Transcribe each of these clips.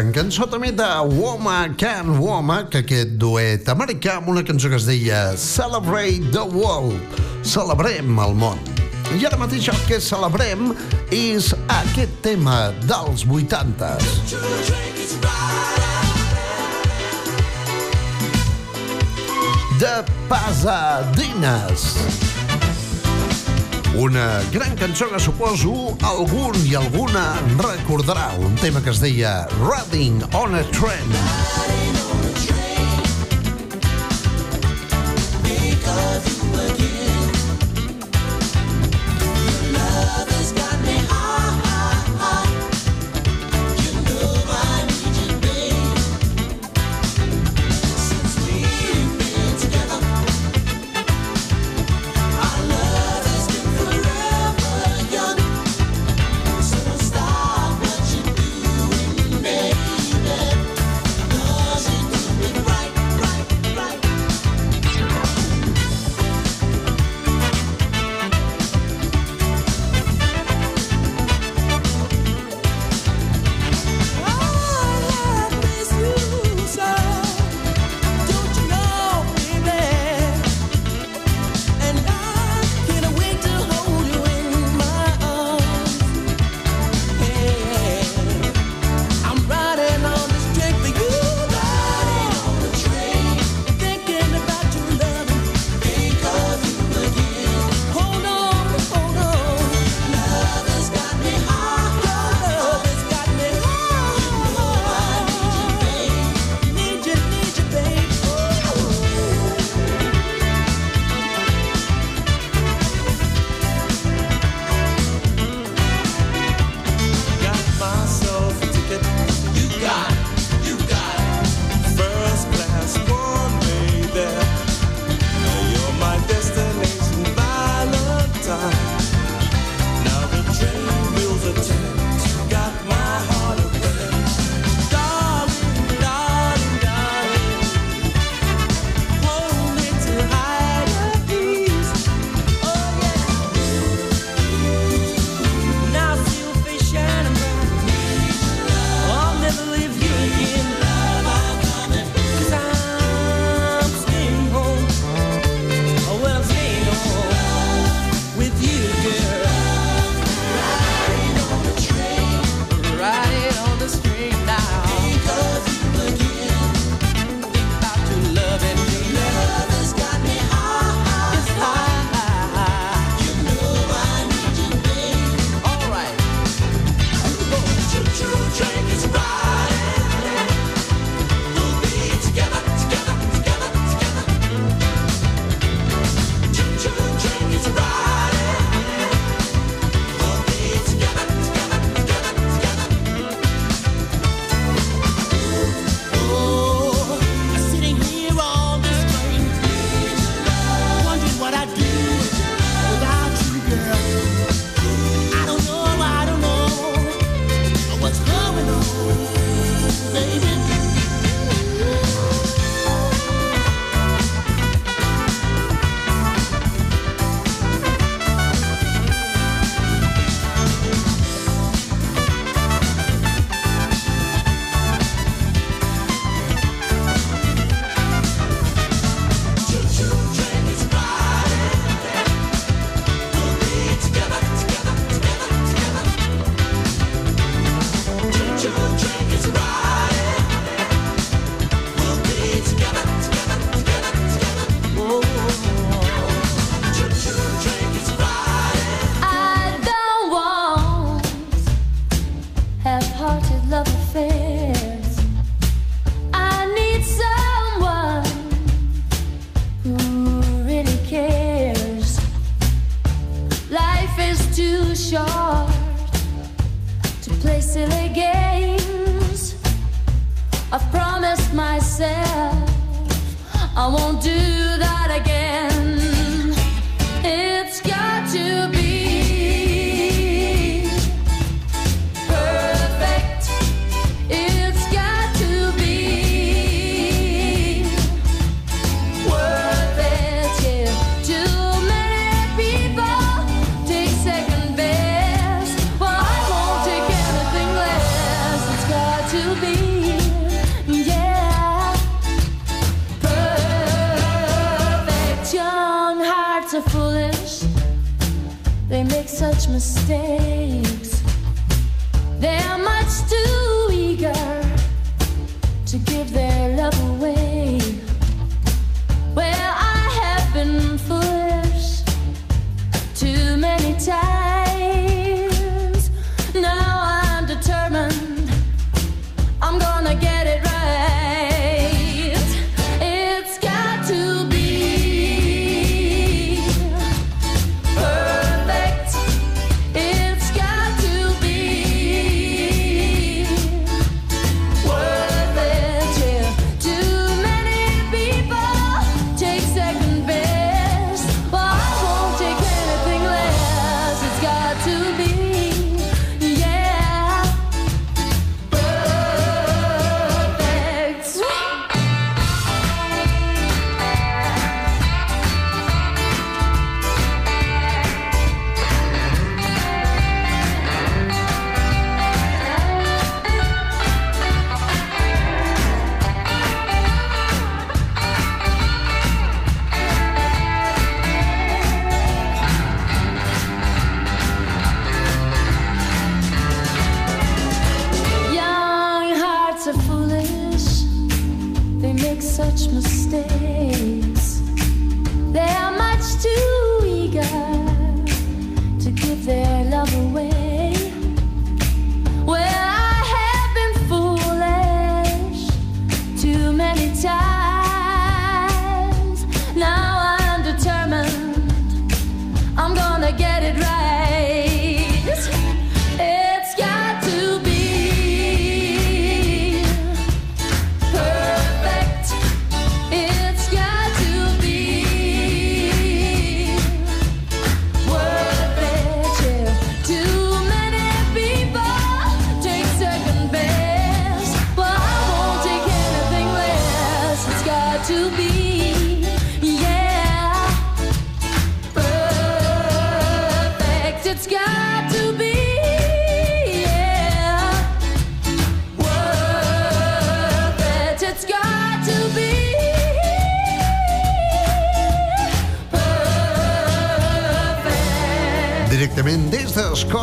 Gran cançó també de Woma Can Woma, que aquest duet americà amb una cançó que es deia Celebrate the World, celebrem el món. I ara mateix el que celebrem és aquest tema dels 80. De Pasadines. Una gran cançó que suposo algun i alguna recordarà. Un tema que es deia Riding on a Train. to be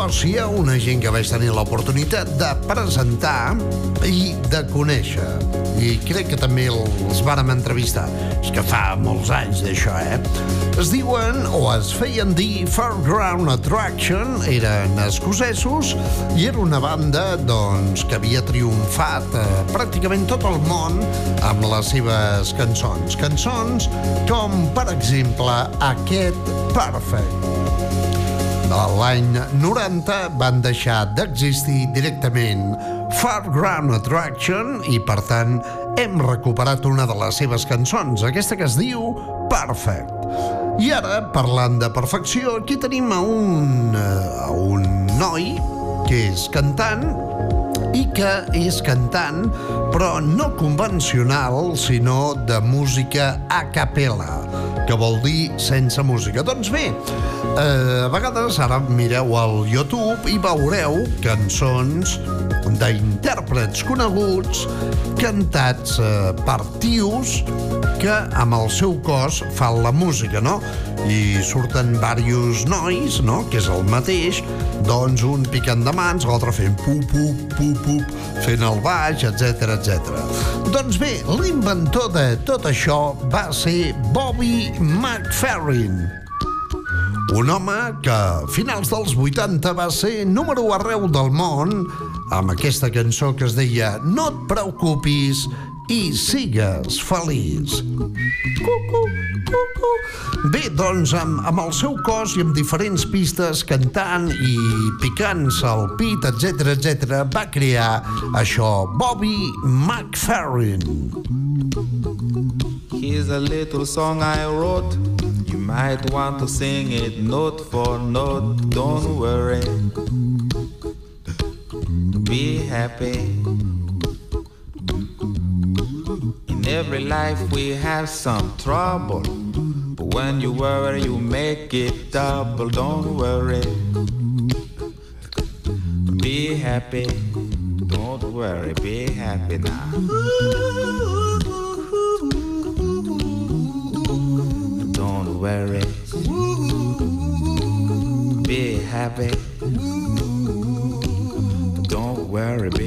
d'Escòcia, una gent que vaig tenir l'oportunitat de presentar i de conèixer. I crec que també els vàrem entrevistar. És que fa molts anys d'això, eh? Es diuen, o es feien dir, Fairground Attraction, eren escocesos, i era una banda, doncs, que havia triomfat eh, pràcticament tot el món amb les seves cançons. Cançons com, per exemple, aquest Perfect. De l'any 90 van deixar d'existir directament Fairground Attraction i, per tant, hem recuperat una de les seves cançons, aquesta que es diu Perfect. I ara, parlant de perfecció, aquí tenim a un, eh, a un noi que és cantant i que és cantant, però no convencional, sinó de música a capella, que vol dir sense música. Doncs bé, eh, a vegades ara mireu al YouTube i veureu cançons d'intèrprets coneguts cantats eh, per tios que amb el seu cos fan la música, no? I surten diversos nois, no?, que és el mateix, doncs un picant de mans, l'altre fent pu-pup, pu-pup, fent el baix, etc etc. Doncs bé, l'inventor de tot això va ser Bobby McFerrin, un home que a finals dels 80 va ser número arreu del món amb aquesta cançó que es deia No et preocupis i sigues feliç. Cucu, cucu. Bé, doncs, amb, amb el seu cos i amb diferents pistes, cantant i picant-se el pit, etc etc, va crear això, Bobby McFerrin. Here's a little song I wrote. You might want to sing it note for note. Don't worry. Be happy. Every life we have some trouble. But when you worry, you make it double. Don't worry. Be happy. Don't worry. Be happy now. Don't worry. Be happy. Don't worry, be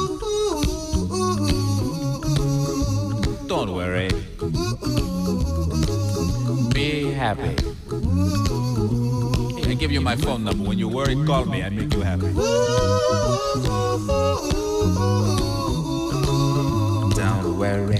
Don't worry. Be happy. I give you my phone number. When you worry, call me. I make you happy. Don't worry.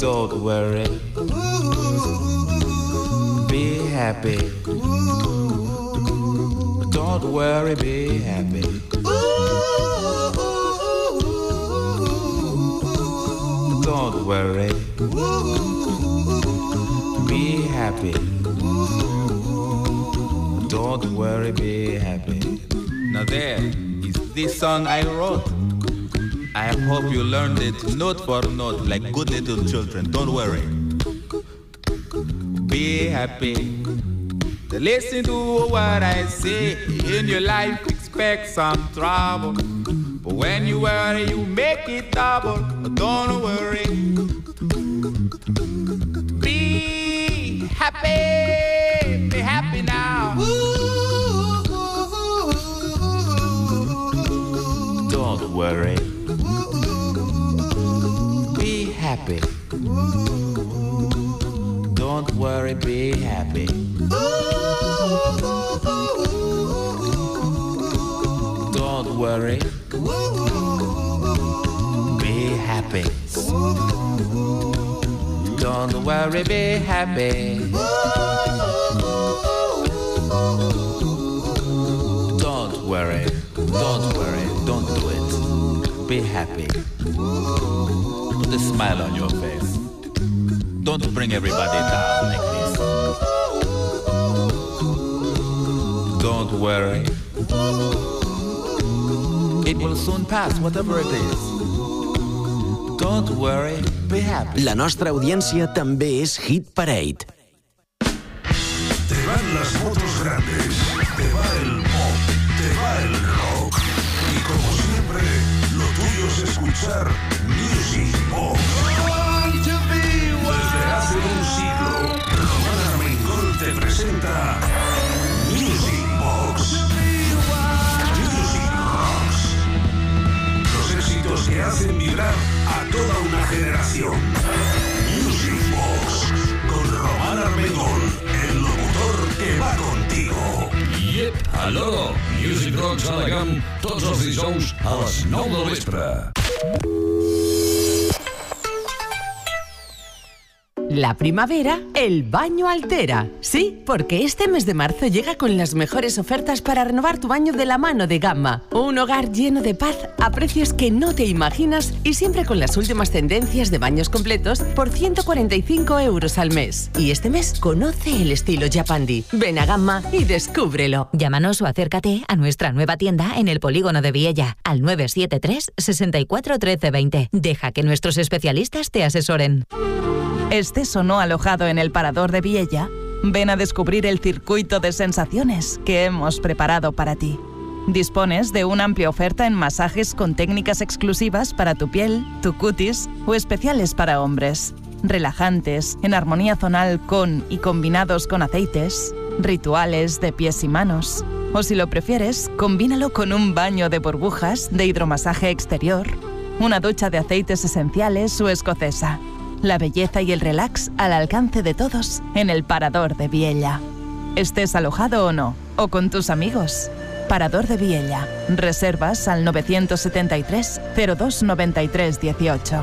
Don't worry. Be happy. Don't worry, be happy. Don't worry. Be happy. Don't worry, be happy. Now there is this song I wrote. I hope you learned it note for note like good little children. Don't worry. Be happy. Listen to what I say. In your life, expect some trouble. But when you worry, you make it double. Don't worry. Be happy. Be happy now. Don't worry. Happy. Don't worry, be happy. Don't worry. Be happy. Don't worry, be happy. Don't worry. Don't worry. Don't do it. Be happy. A smile on your face. Don't bring everybody down like this. Don't worry. It will soon pass, whatever it is. Don't worry, be happy. La nostra audiència també és Hit Parade. Te van las motos grandes, escuchar Music Box. Desde hace un siglo, Román Armengol te presenta Music Box. Music Rocks. Los éxitos que hacen vibrar a toda una generación. Music Box. Con Román Armengol, Aló, Music Rocks a la tots els dijous a les 9 del vespre. La primavera, el baño altera. Sí, porque este mes de marzo llega con las mejores ofertas para renovar tu baño de la mano de Gamma. Un hogar lleno de paz a precios que no te imaginas y siempre con las últimas tendencias de baños completos por 145 euros al mes. Y este mes conoce el estilo Japandi. Ven a Gamma y descúbrelo. Llámanos o acércate a nuestra nueva tienda en el polígono de Viella al 973 64 13 20. Deja que nuestros especialistas te asesoren. ¿Estés o no alojado en el Parador de Viella? Ven a descubrir el circuito de sensaciones que hemos preparado para ti. Dispones de una amplia oferta en masajes con técnicas exclusivas para tu piel, tu cutis o especiales para hombres. Relajantes, en armonía zonal con y combinados con aceites, rituales de pies y manos. O si lo prefieres, combínalo con un baño de burbujas de hidromasaje exterior, una ducha de aceites esenciales o escocesa. La belleza y el relax al alcance de todos en el Parador de Viella. Estés alojado o no, o con tus amigos. Parador de Viella. Reservas al 973 0293 18.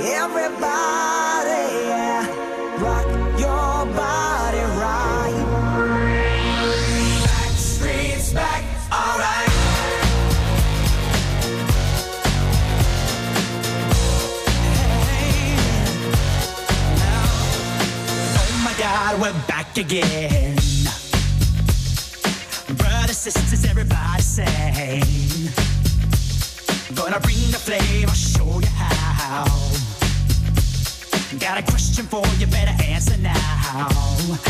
Everybody, rock your body right. Back streets back, alright. Oh my God, we're back again. Brothers, sisters, everybody sing. Gonna bring the flame, Got a question for you, better answer now.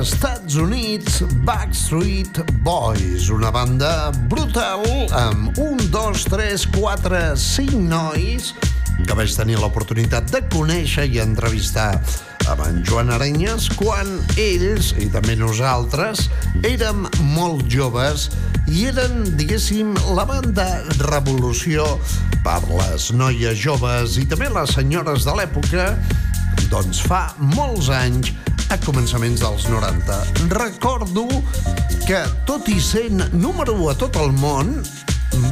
Estats Units, Backstreet Boys, una banda brutal amb un, dos, tres, quatre, cinc nois que vaig tenir l'oportunitat de conèixer i entrevistar. Amb en Joan Arenyes quan ells, i també nosaltres, érem molt joves i eren, diguéssim, la banda revolució per les noies joves i també les senyores de l'època doncs fa molts anys, a començaments dels 90. Recordo que, tot i sent número 1 a tot el món,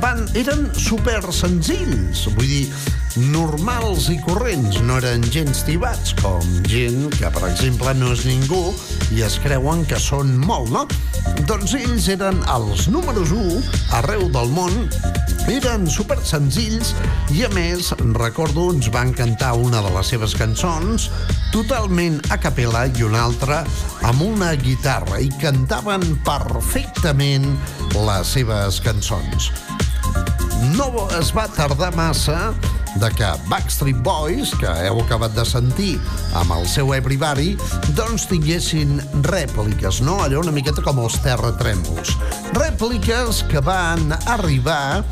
van, eren super senzills, vull dir, normals i corrents, no eren gens tibats, com gent que, per exemple, no és ningú i es creuen que són molt, no? Doncs ells eren els números 1 arreu del món, eren super senzills i, a més, recordo, ens van cantar una de les seves cançons totalment a capella i una altra amb una guitarra i cantaven perfectament les seves cançons no es va tardar massa de que Backstreet Boys, que heu acabat de sentir amb el seu Everybody, doncs tinguessin rèpliques, no? Allò una miqueta com els terratrèmols. Rèpliques que van arribar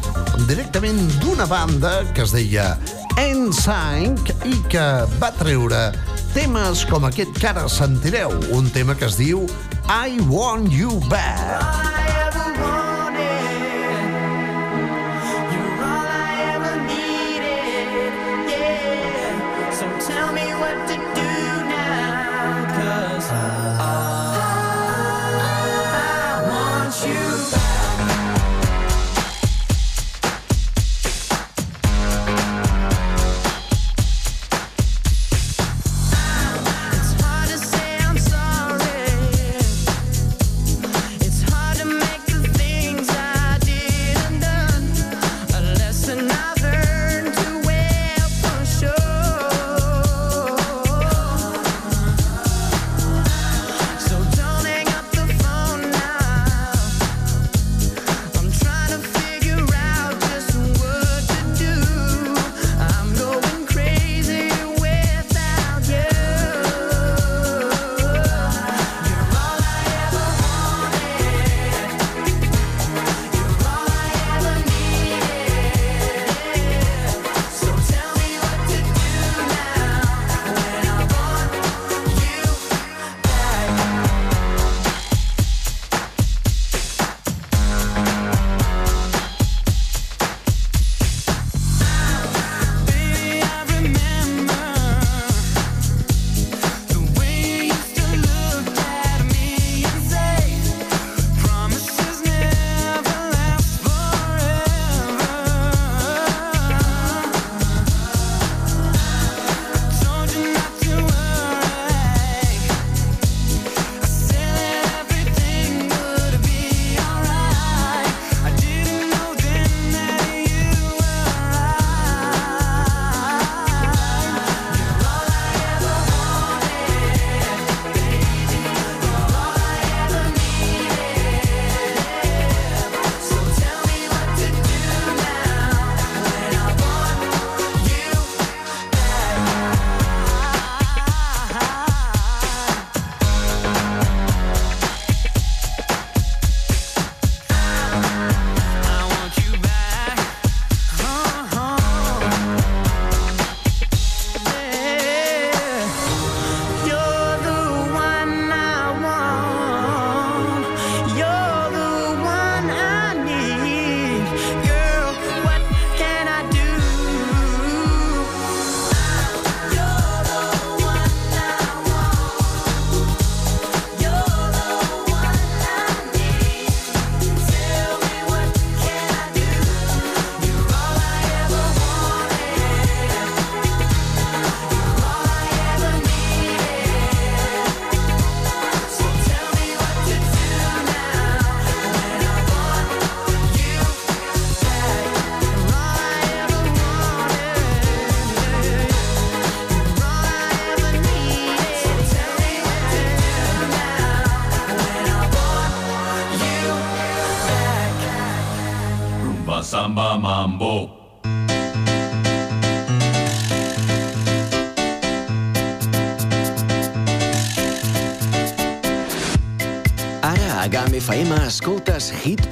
directament d'una banda que es deia NSYNC i que va treure temes com aquest que ara sentireu, un tema que es diu I Want You Back.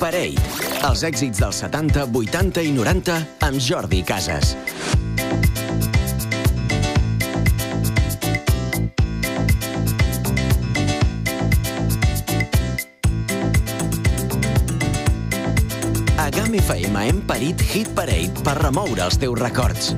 Parell. Els èxits dels 70, 80 i 90 amb Jordi Casas. A GAM FM hem parit Hit Parade per remoure els teus records.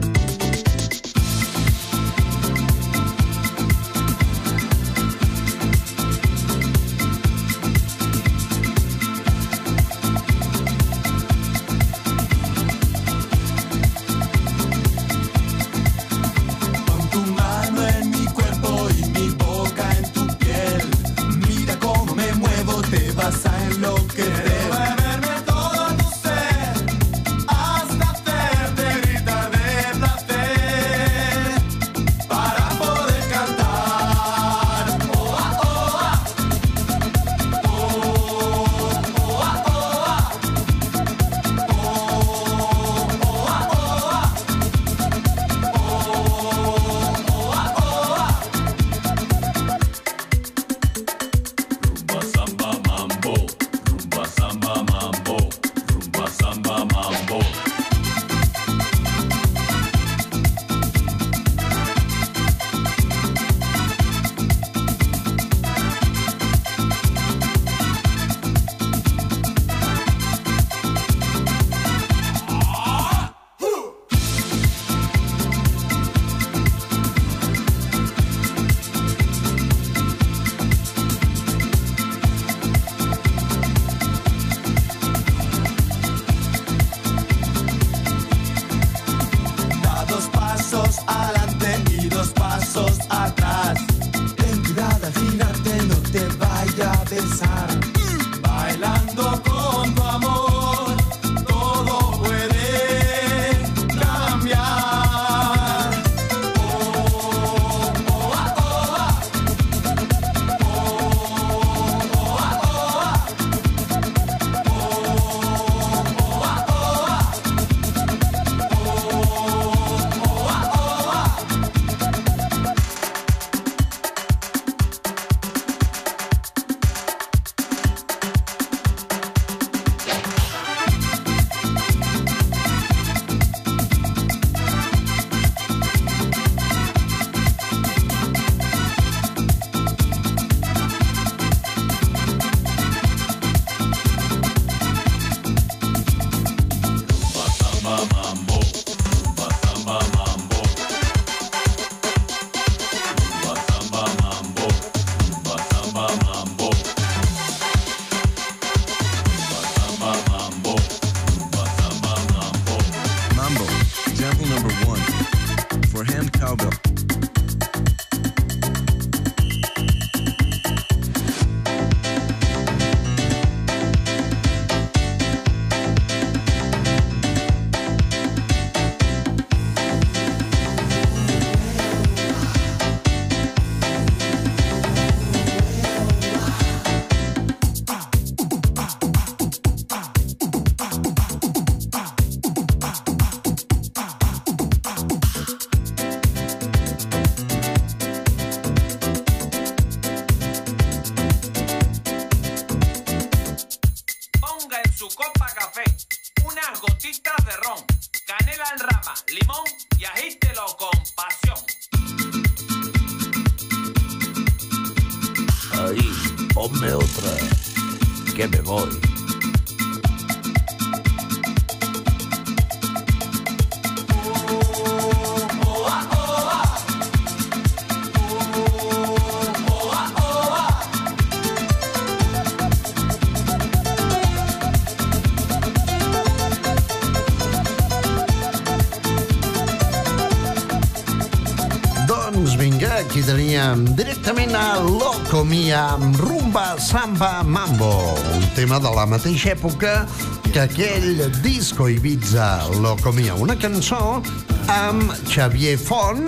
teníem directament a Locomia amb Rumba Samba Mambo, un tema de la mateixa època que aquell disco Ibiza Locomia, una cançó amb Xavier Font,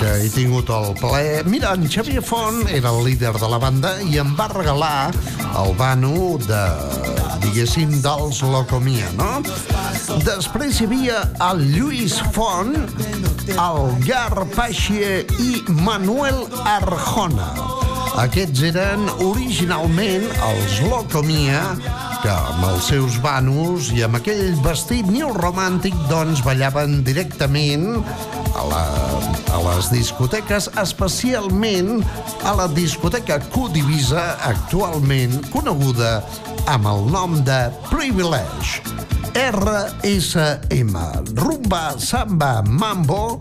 que he tingut el ple. Mira, en Xavier Font era el líder de la banda i em va regalar el vano de diguéssim, dels Locomia, no? Després hi havia el Lluís Font, el Garpaixie i Manuel Arjona. Aquests eren originalment els Locomia, que amb els seus vanos i amb aquell vestit neoromàntic doncs ballaven directament a, la, a les discoteques, especialment a la discoteca Q-Divisa, actualment coneguda amb el nom de Privilege. RSM, Rumba, Samba, Mambo,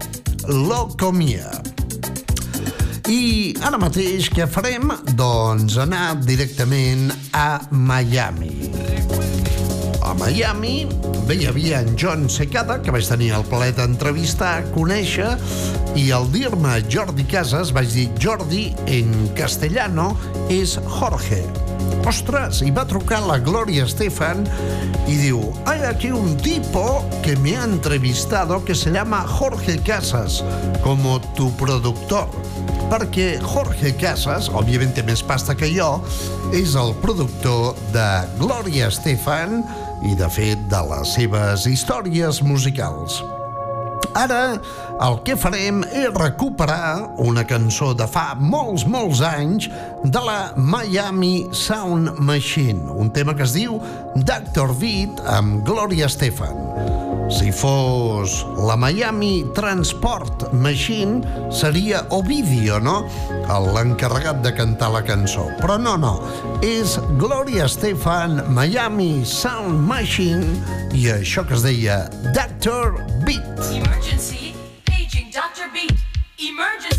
Locomia. I ara mateix què farem? Doncs anar directament a Miami. A Miami bé, hi havia en John Secada, que vaig tenir el plaer d'entrevistar, conèixer, i al dir-me Jordi Casas vaig dir Jordi en castellano és Jorge. Ostres, i va trucar la Gloria Estefan y diu, hay aquí un tipo que me ha entrevistado que se llama Jorge Casas como tu productor perquè Jorge Casas, òbviament té més pasta que jo, és el productor de Gloria Estefan i, de fet, de les seves històries musicals. Ara el que farem és recuperar una cançó de fa molts, molts anys de la Miami Sound Machine, un tema que es diu Dr. Beat amb Gloria Estefan. Si fos la Miami Transport Machine, seria Ovidio, no? L'encarregat de cantar la cançó. Però no, no. És Gloria Estefan, Miami Sound Machine i això que es deia Dr. Beat. Emergency, paging Dr. Beat. Emergency.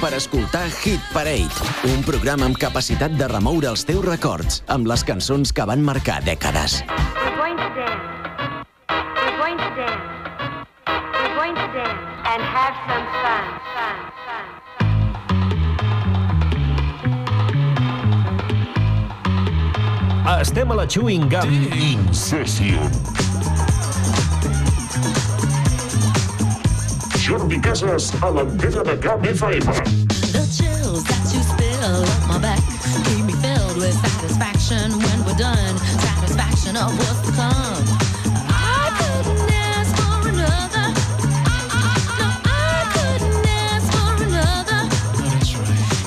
Per escoltar Hit Parade, un programa amb capacitat de remoure els teus records amb les cançons que van marcar dècades. We're going to dance. We're going to dance. We're going to dance and have some fun. Fun. Fun. Estem a la Chewing Gum Incession. Jordi Casas a l'antena de Camp FM. The chills that you spill up my back keep me filled with satisfaction when we're done. Satisfaction of what's to come. I couldn't ask for another. No, I couldn't ask for another.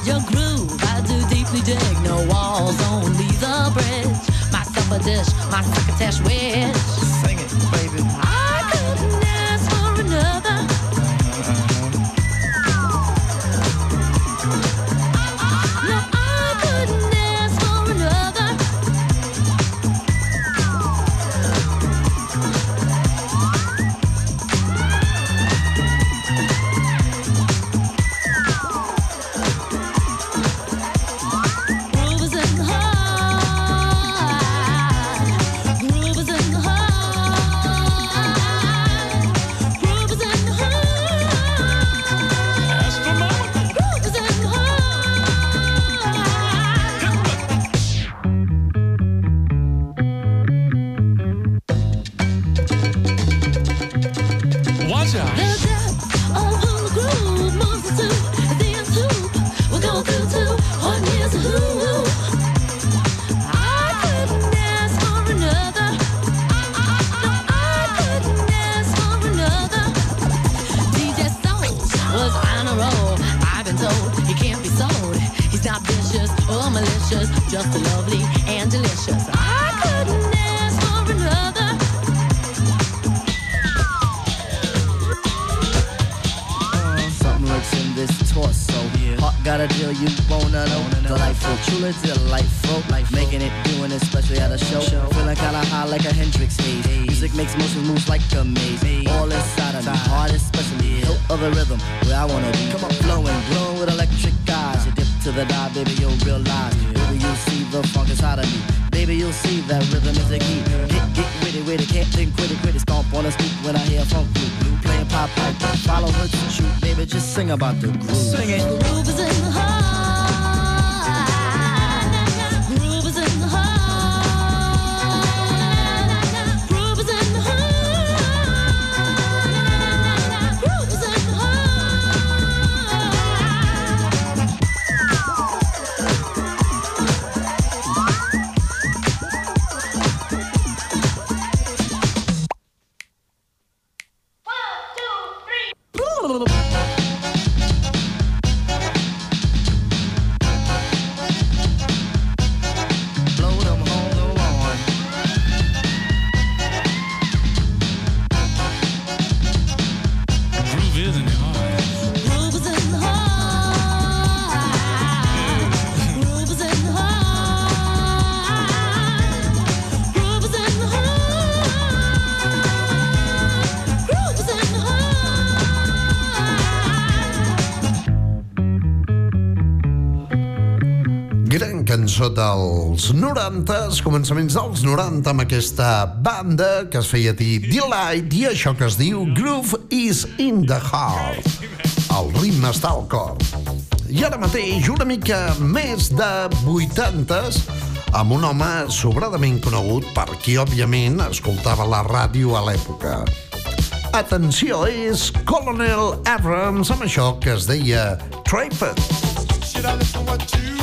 Your groove, I do deeply dig. No walls, only the bridge. My supper dish, my succotash wish. Yeah. Baby, you'll realize. Baby, you'll see the funk inside of me. Baby, you'll see that rhythm is a key. Get, get witty, witty, can't think, quit it. Stomp on the speak when I hear funk blue. Playing pop pipe. Follow her to shoot, baby, just sing about the. Groove Cançó dels 90, començaments dels 90 amb aquesta banda que es feia dir Delight i això que es diu Groove is in the Heart. El ritme està al cor. I ara mateix una mica més de 80s amb un home sobradament conegut per qui, òbviament, escoltava la ràdio a l'època. Atenció, és Colonel Abrams amb això que es deia Traped. Should I listen what you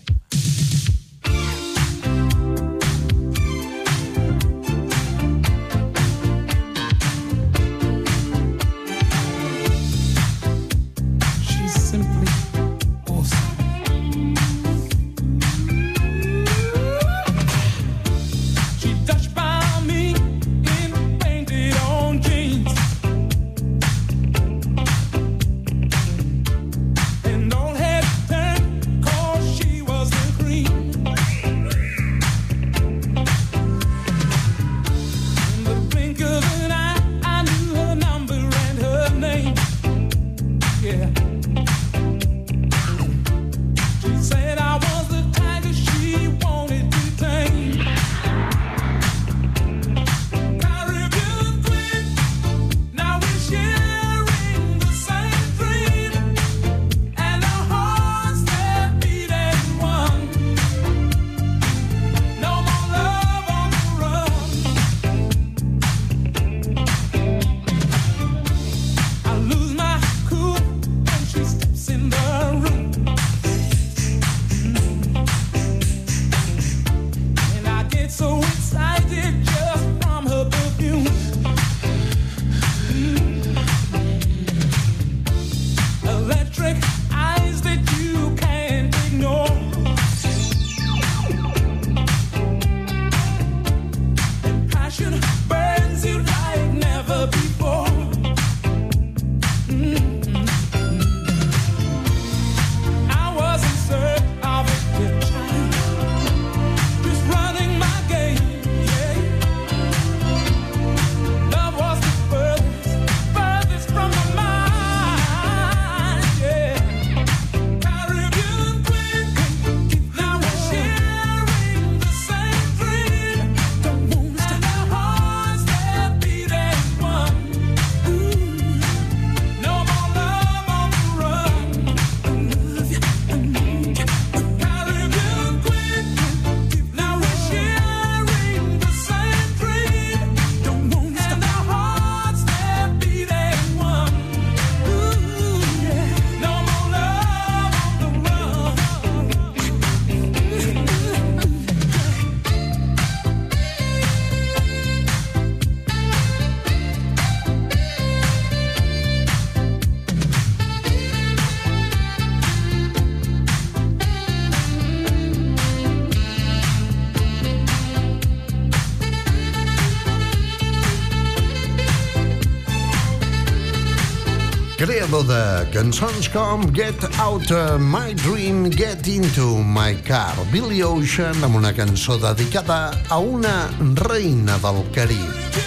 de cançons com Get Out of My Dream, Get Into My Car, Billy Ocean, amb una cançó dedicada a una reina del Carib.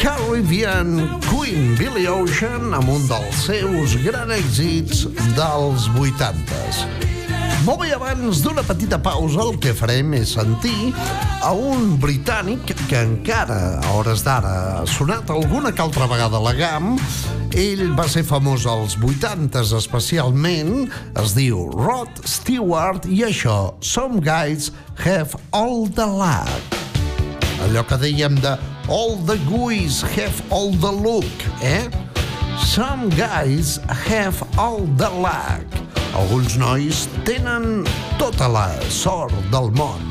Caribbean Queen Billy Ocean amb un dels seus grans èxits dels 80s. Molt bé, abans d'una petita pausa el que farem és sentir a un britànic que encara, a hores d'ara, ha sonat alguna que altra vegada a la GAM, ell va ser famós als 80s especialment, es diu Rod Stewart i això, Some Guys Have All the Luck. Allò que dèiem de All the guys have all the look, eh? Some guys have all the luck. Alguns nois tenen tota la sort del món.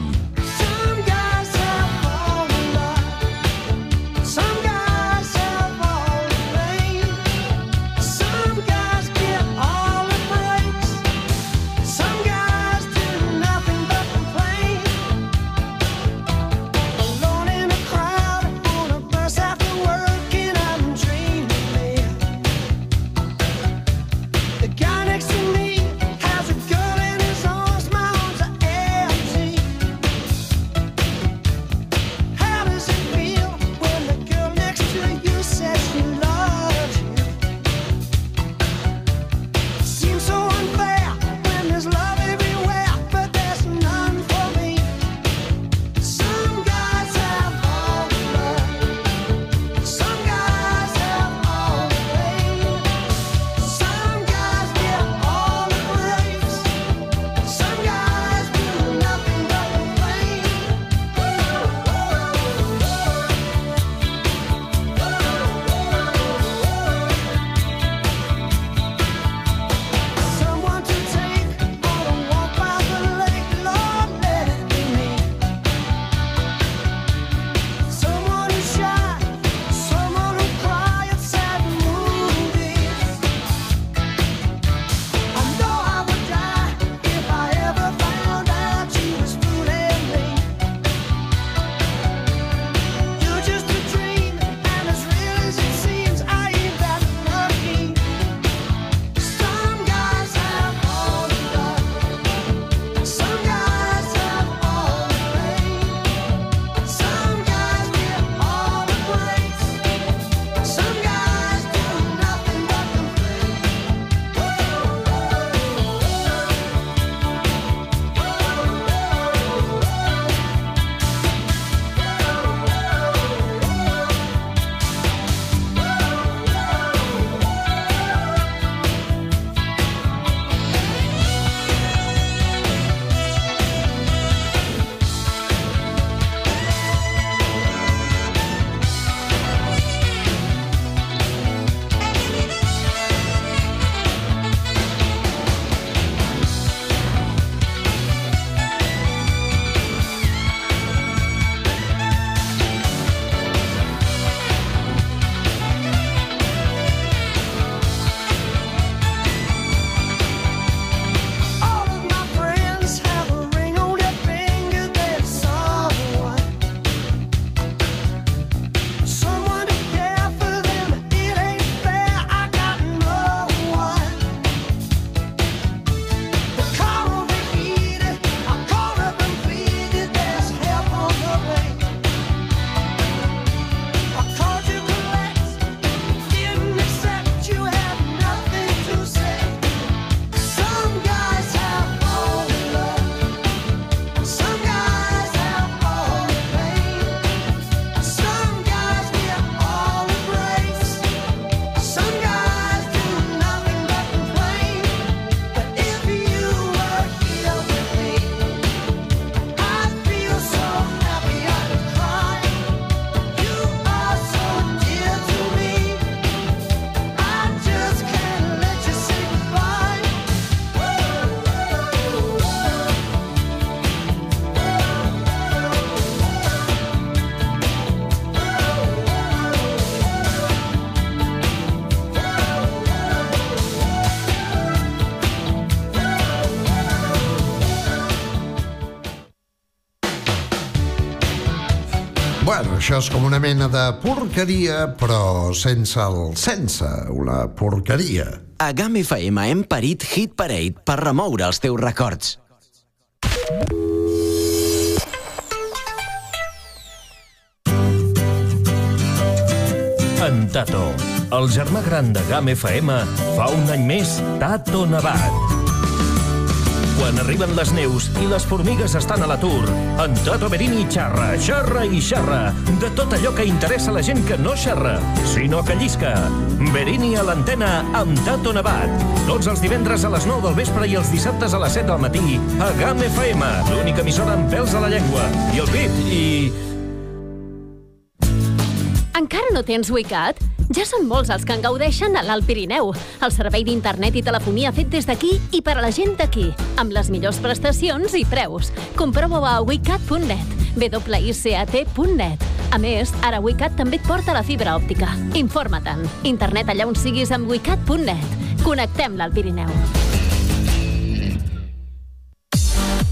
Això és com una mena de porqueria, però sense el sense, una porqueria. A GAM FM hem parit Hit Parade per remoure els teus records. En Tato, el germà gran de GAM FM, fa un any més Tato Nevat. Quan arriben les neus i les formigues estan a l'atur, en Tato Berini xerra, xerra i xerra de tot allò que interessa la gent que no xerra, sinó que llisca. Berini a l'antena amb Tato Nevat. Tots els divendres a les 9 del vespre i els dissabtes a les 7 del matí a GAM FM, l'única emissora amb pèls a la llengua. I el pit, i... Encara no tens WeCat? Ja són molts els que en gaudeixen a l'Alt Pirineu. El servei d'internet i telefonia fet des d'aquí i per a la gent d'aquí, amb les millors prestacions i preus. Comprova-ho a wecat.net, wicat.net. A més, ara WeCat també et porta la fibra òptica. Informa-te'n. Internet allà on siguis amb wecat.net. Connectem l'Alt Pirineu.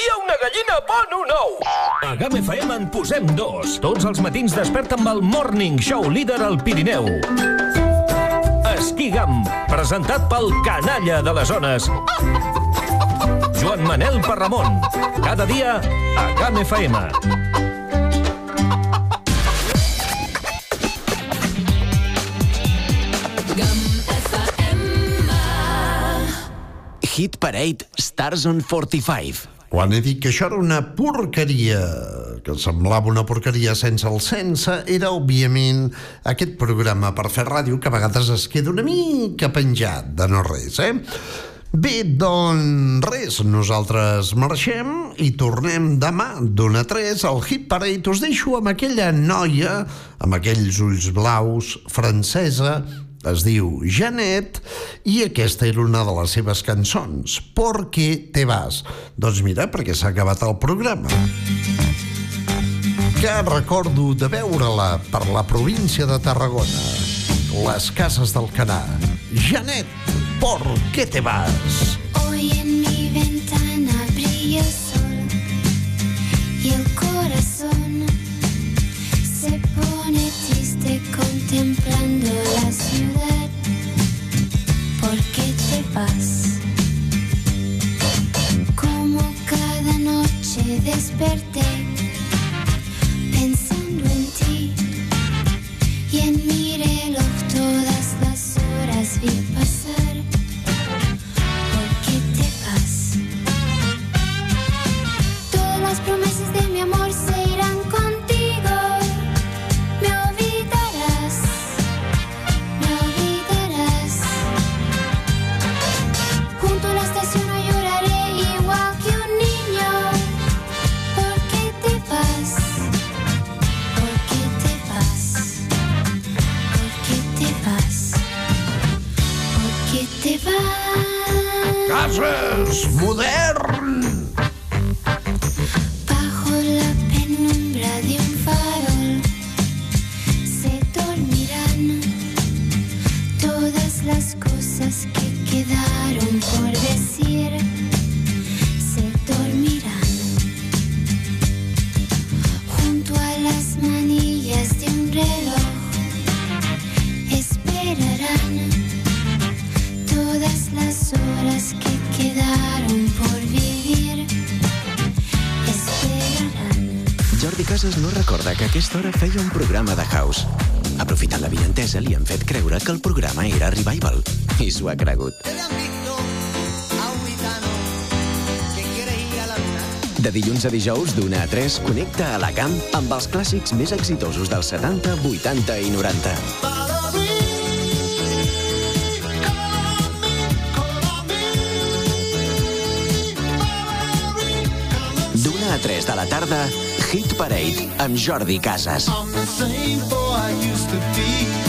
Dia una gallina pon un ou. A GAM FM en posem dos. Tots els matins desperta amb el Morning Show líder al Pirineu. Esquigam, presentat pel canalla de les zones. Joan Manel Parramon. Cada dia a GAM FM. Hit Parade Stars on 45. Quan he dit que això era una porqueria, que semblava una porqueria sense el sense, era, òbviament, aquest programa per fer ràdio que a vegades es queda una mica penjat de no res, eh? Bé, doncs res, nosaltres marxem i tornem demà d'una a 3 al Hit Parade. Us deixo amb aquella noia, amb aquells ulls blaus, francesa, es diu Janet, i aquesta era una de les seves cançons, ¿Por qué te vas? Doncs mira, perquè s'ha acabat el programa. Que recordo de veure-la per la província de Tarragona, les cases del Canà. Janet, ¿por qué te vas? Hoy en mi ventana brilla el sol y el contemplando la ciudad. ¿Por qué te vas? Como cada noche desperté Vientesa, li han fet creure que el programa era Revival. I s'ho ha cregut. De dilluns a dijous, d'una a 3, connecta a la camp amb els clàssics més exitosos dels 70, 80 i 90. D'una a 3 de la tarda, Hit Parade amb Jordi Casas. I'm the same boy I used to be.